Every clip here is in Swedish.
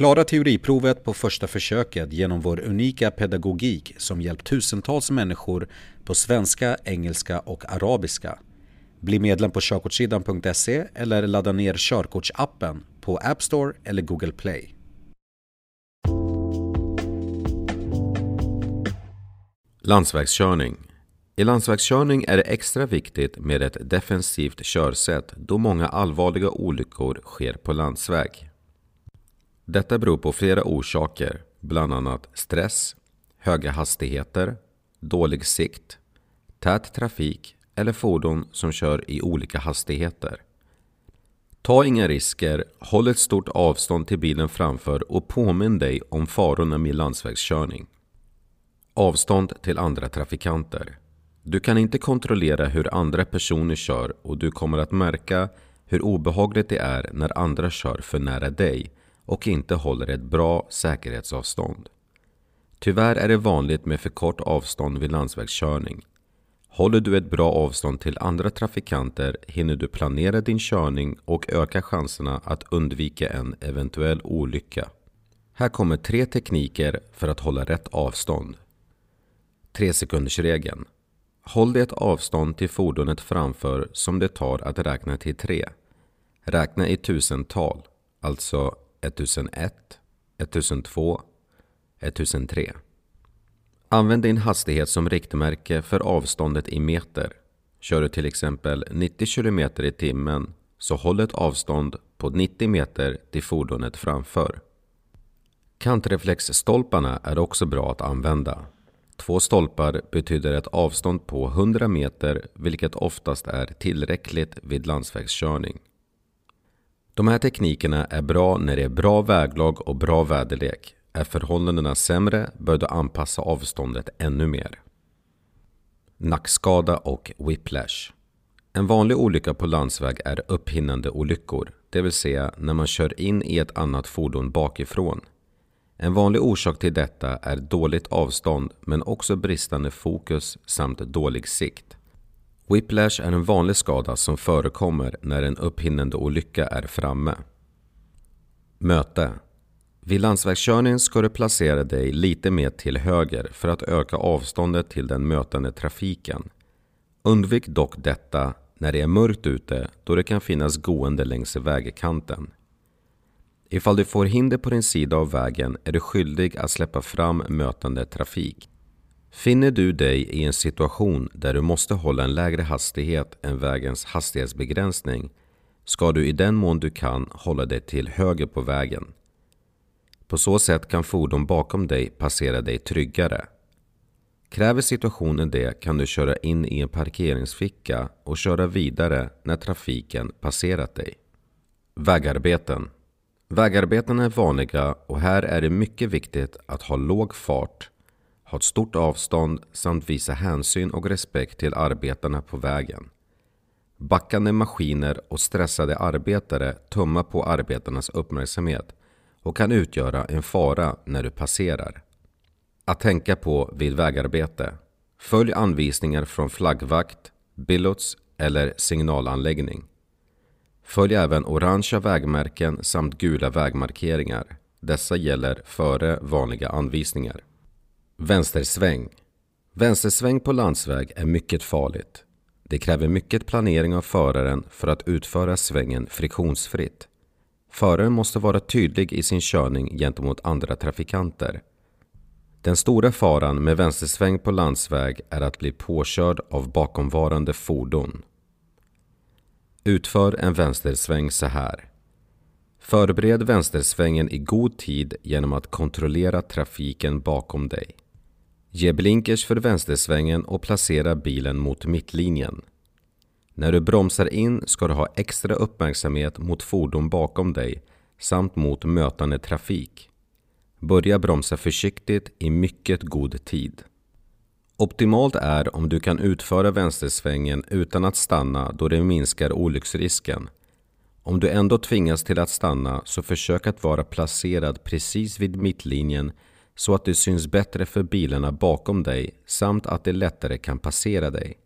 Klara teoriprovet på första försöket genom vår unika pedagogik som hjälpt tusentals människor på svenska, engelska och arabiska. Bli medlem på körkortssidan.se eller ladda ner körkortsappen på App Store eller Google Play. Landsvägskörning I landsvägskörning är det extra viktigt med ett defensivt körsätt då många allvarliga olyckor sker på landsväg. Detta beror på flera orsaker, bland annat stress, höga hastigheter, dålig sikt, tät trafik eller fordon som kör i olika hastigheter. Ta inga risker, håll ett stort avstånd till bilen framför och påminn dig om farorna med landsvägskörning. Avstånd till andra trafikanter. Du kan inte kontrollera hur andra personer kör och du kommer att märka hur obehagligt det är när andra kör för nära dig och inte håller ett bra säkerhetsavstånd. Tyvärr är det vanligt med för kort avstånd vid landsvägskörning. Håller du ett bra avstånd till andra trafikanter hinner du planera din körning och öka chanserna att undvika en eventuell olycka. Här kommer tre tekniker för att hålla rätt avstånd. 3 sekundersregeln. Håll det avstånd till fordonet framför som det tar att räkna till tre. Räkna i tusental, alltså 1001, 1002, 1003. Använd din hastighet som riktmärke för avståndet i meter. Kör du till exempel 90 km i timmen så håll ett avstånd på 90 meter till fordonet framför. Kantreflexstolparna är också bra att använda. Två stolpar betyder ett avstånd på 100 meter vilket oftast är tillräckligt vid landsvägskörning. De här teknikerna är bra när det är bra väglag och bra väderlek. Är förhållandena sämre bör du anpassa avståndet ännu mer. Nackskada och whiplash. En vanlig olycka på landsväg är upphinnande olyckor, det vill säga när man kör in i ett annat fordon bakifrån. En vanlig orsak till detta är dåligt avstånd men också bristande fokus samt dålig sikt. Whiplash är en vanlig skada som förekommer när en upphinnande olycka är framme. Möte Vid landsvägskörning ska du placera dig lite mer till höger för att öka avståndet till den mötande trafiken. Undvik dock detta när det är mörkt ute då det kan finnas gående längs vägkanten. Ifall du får hinder på din sida av vägen är du skyldig att släppa fram mötande trafik. Finner du dig i en situation där du måste hålla en lägre hastighet än vägens hastighetsbegränsning ska du i den mån du kan hålla dig till höger på vägen. På så sätt kan fordon bakom dig passera dig tryggare. Kräver situationen det kan du köra in i en parkeringsficka och köra vidare när trafiken passerat dig. Vägarbeten Vägarbeten är vanliga och här är det mycket viktigt att ha låg fart, ha ett stort avstånd samt visa hänsyn och respekt till arbetarna på vägen. backande maskiner och stressade arbetare tummar på arbetarnas uppmärksamhet och kan utgöra en fara när du passerar. Att tänka på vid vägarbete. Följ anvisningar från flaggvakt, billots eller signalanläggning. Följ även orangea vägmärken samt gula vägmarkeringar. Dessa gäller före vanliga anvisningar. Vänstersväng. Vänstersväng på landsväg är mycket farligt. Det kräver mycket planering av föraren för att utföra svängen friktionsfritt. Föraren måste vara tydlig i sin körning gentemot andra trafikanter. Den stora faran med vänstersväng på landsväg är att bli påkörd av bakomvarande fordon. Utför en vänstersväng så här. Förbered vänstersvängen i god tid genom att kontrollera trafiken bakom dig. Ge blinkers för vänstersvängen och placera bilen mot mittlinjen. När du bromsar in ska du ha extra uppmärksamhet mot fordon bakom dig samt mot mötande trafik. Börja bromsa försiktigt i mycket god tid. Optimalt är om du kan utföra vänstersvängen utan att stanna då det minskar olycksrisken. Om du ändå tvingas till att stanna så försök att vara placerad precis vid mittlinjen så att du syns bättre för bilarna bakom dig samt att de lättare kan passera dig.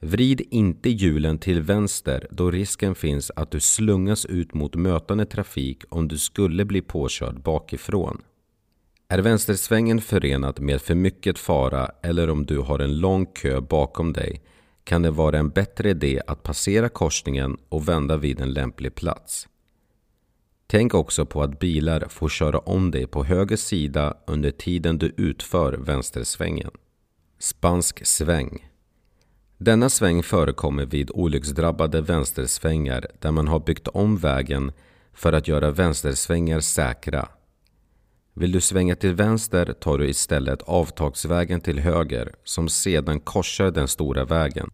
Vrid inte hjulen till vänster då risken finns att du slungas ut mot mötande trafik om du skulle bli påkörd bakifrån. Är vänstersvängen förenad med för mycket fara eller om du har en lång kö bakom dig kan det vara en bättre idé att passera korsningen och vända vid en lämplig plats. Tänk också på att bilar får köra om dig på höger sida under tiden du utför vänstersvängen. Spansk sväng Denna sväng förekommer vid olycksdrabbade vänstersvängar där man har byggt om vägen för att göra vänstersvängar säkra. Vill du svänga till vänster tar du istället avtagsvägen till höger som sedan korsar den stora vägen.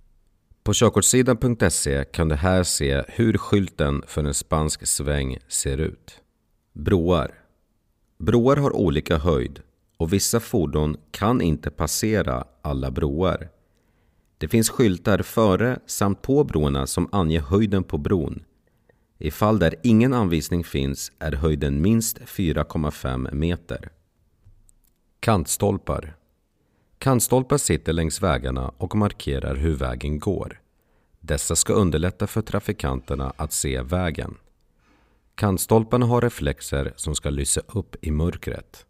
På körkortssidan.se kan du här se hur skylten för en spansk sväng ser ut. Broar Broar har olika höjd och vissa fordon kan inte passera alla broar. Det finns skyltar före samt på broarna som anger höjden på bron. I fall där ingen anvisning finns är höjden minst 4,5 meter. Kantstolpar Kantstolpar sitter längs vägarna och markerar hur vägen går. Dessa ska underlätta för trafikanterna att se vägen. Kantstolparna har reflexer som ska lysa upp i mörkret.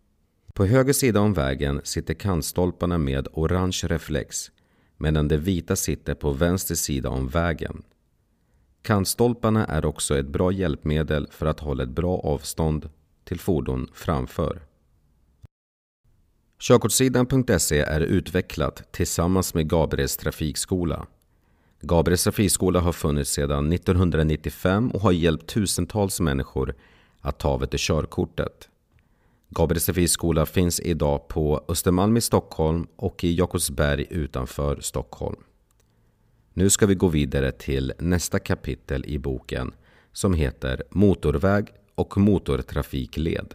På höger sida om vägen sitter kantstolparna med orange reflex medan de vita sitter på vänster sida om vägen. Kantstolparna är också ett bra hjälpmedel för att hålla ett bra avstånd till fordon framför. Körkortssidan.se är utvecklat tillsammans med Gabriels trafikskola. Gabriels trafikskola har funnits sedan 1995 och har hjälpt tusentals människor att ta av körkortet. Gabriels trafikskola finns idag på Östermalm i Stockholm och i Jakobsberg utanför Stockholm. Nu ska vi gå vidare till nästa kapitel i boken som heter Motorväg och motortrafikled.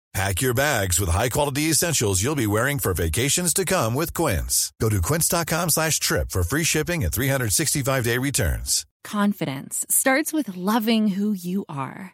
Pack your bags with high-quality essentials you'll be wearing for vacations to come with Quince. Go to quince.com slash trip for free shipping and 365-day returns. Confidence starts with loving who you are.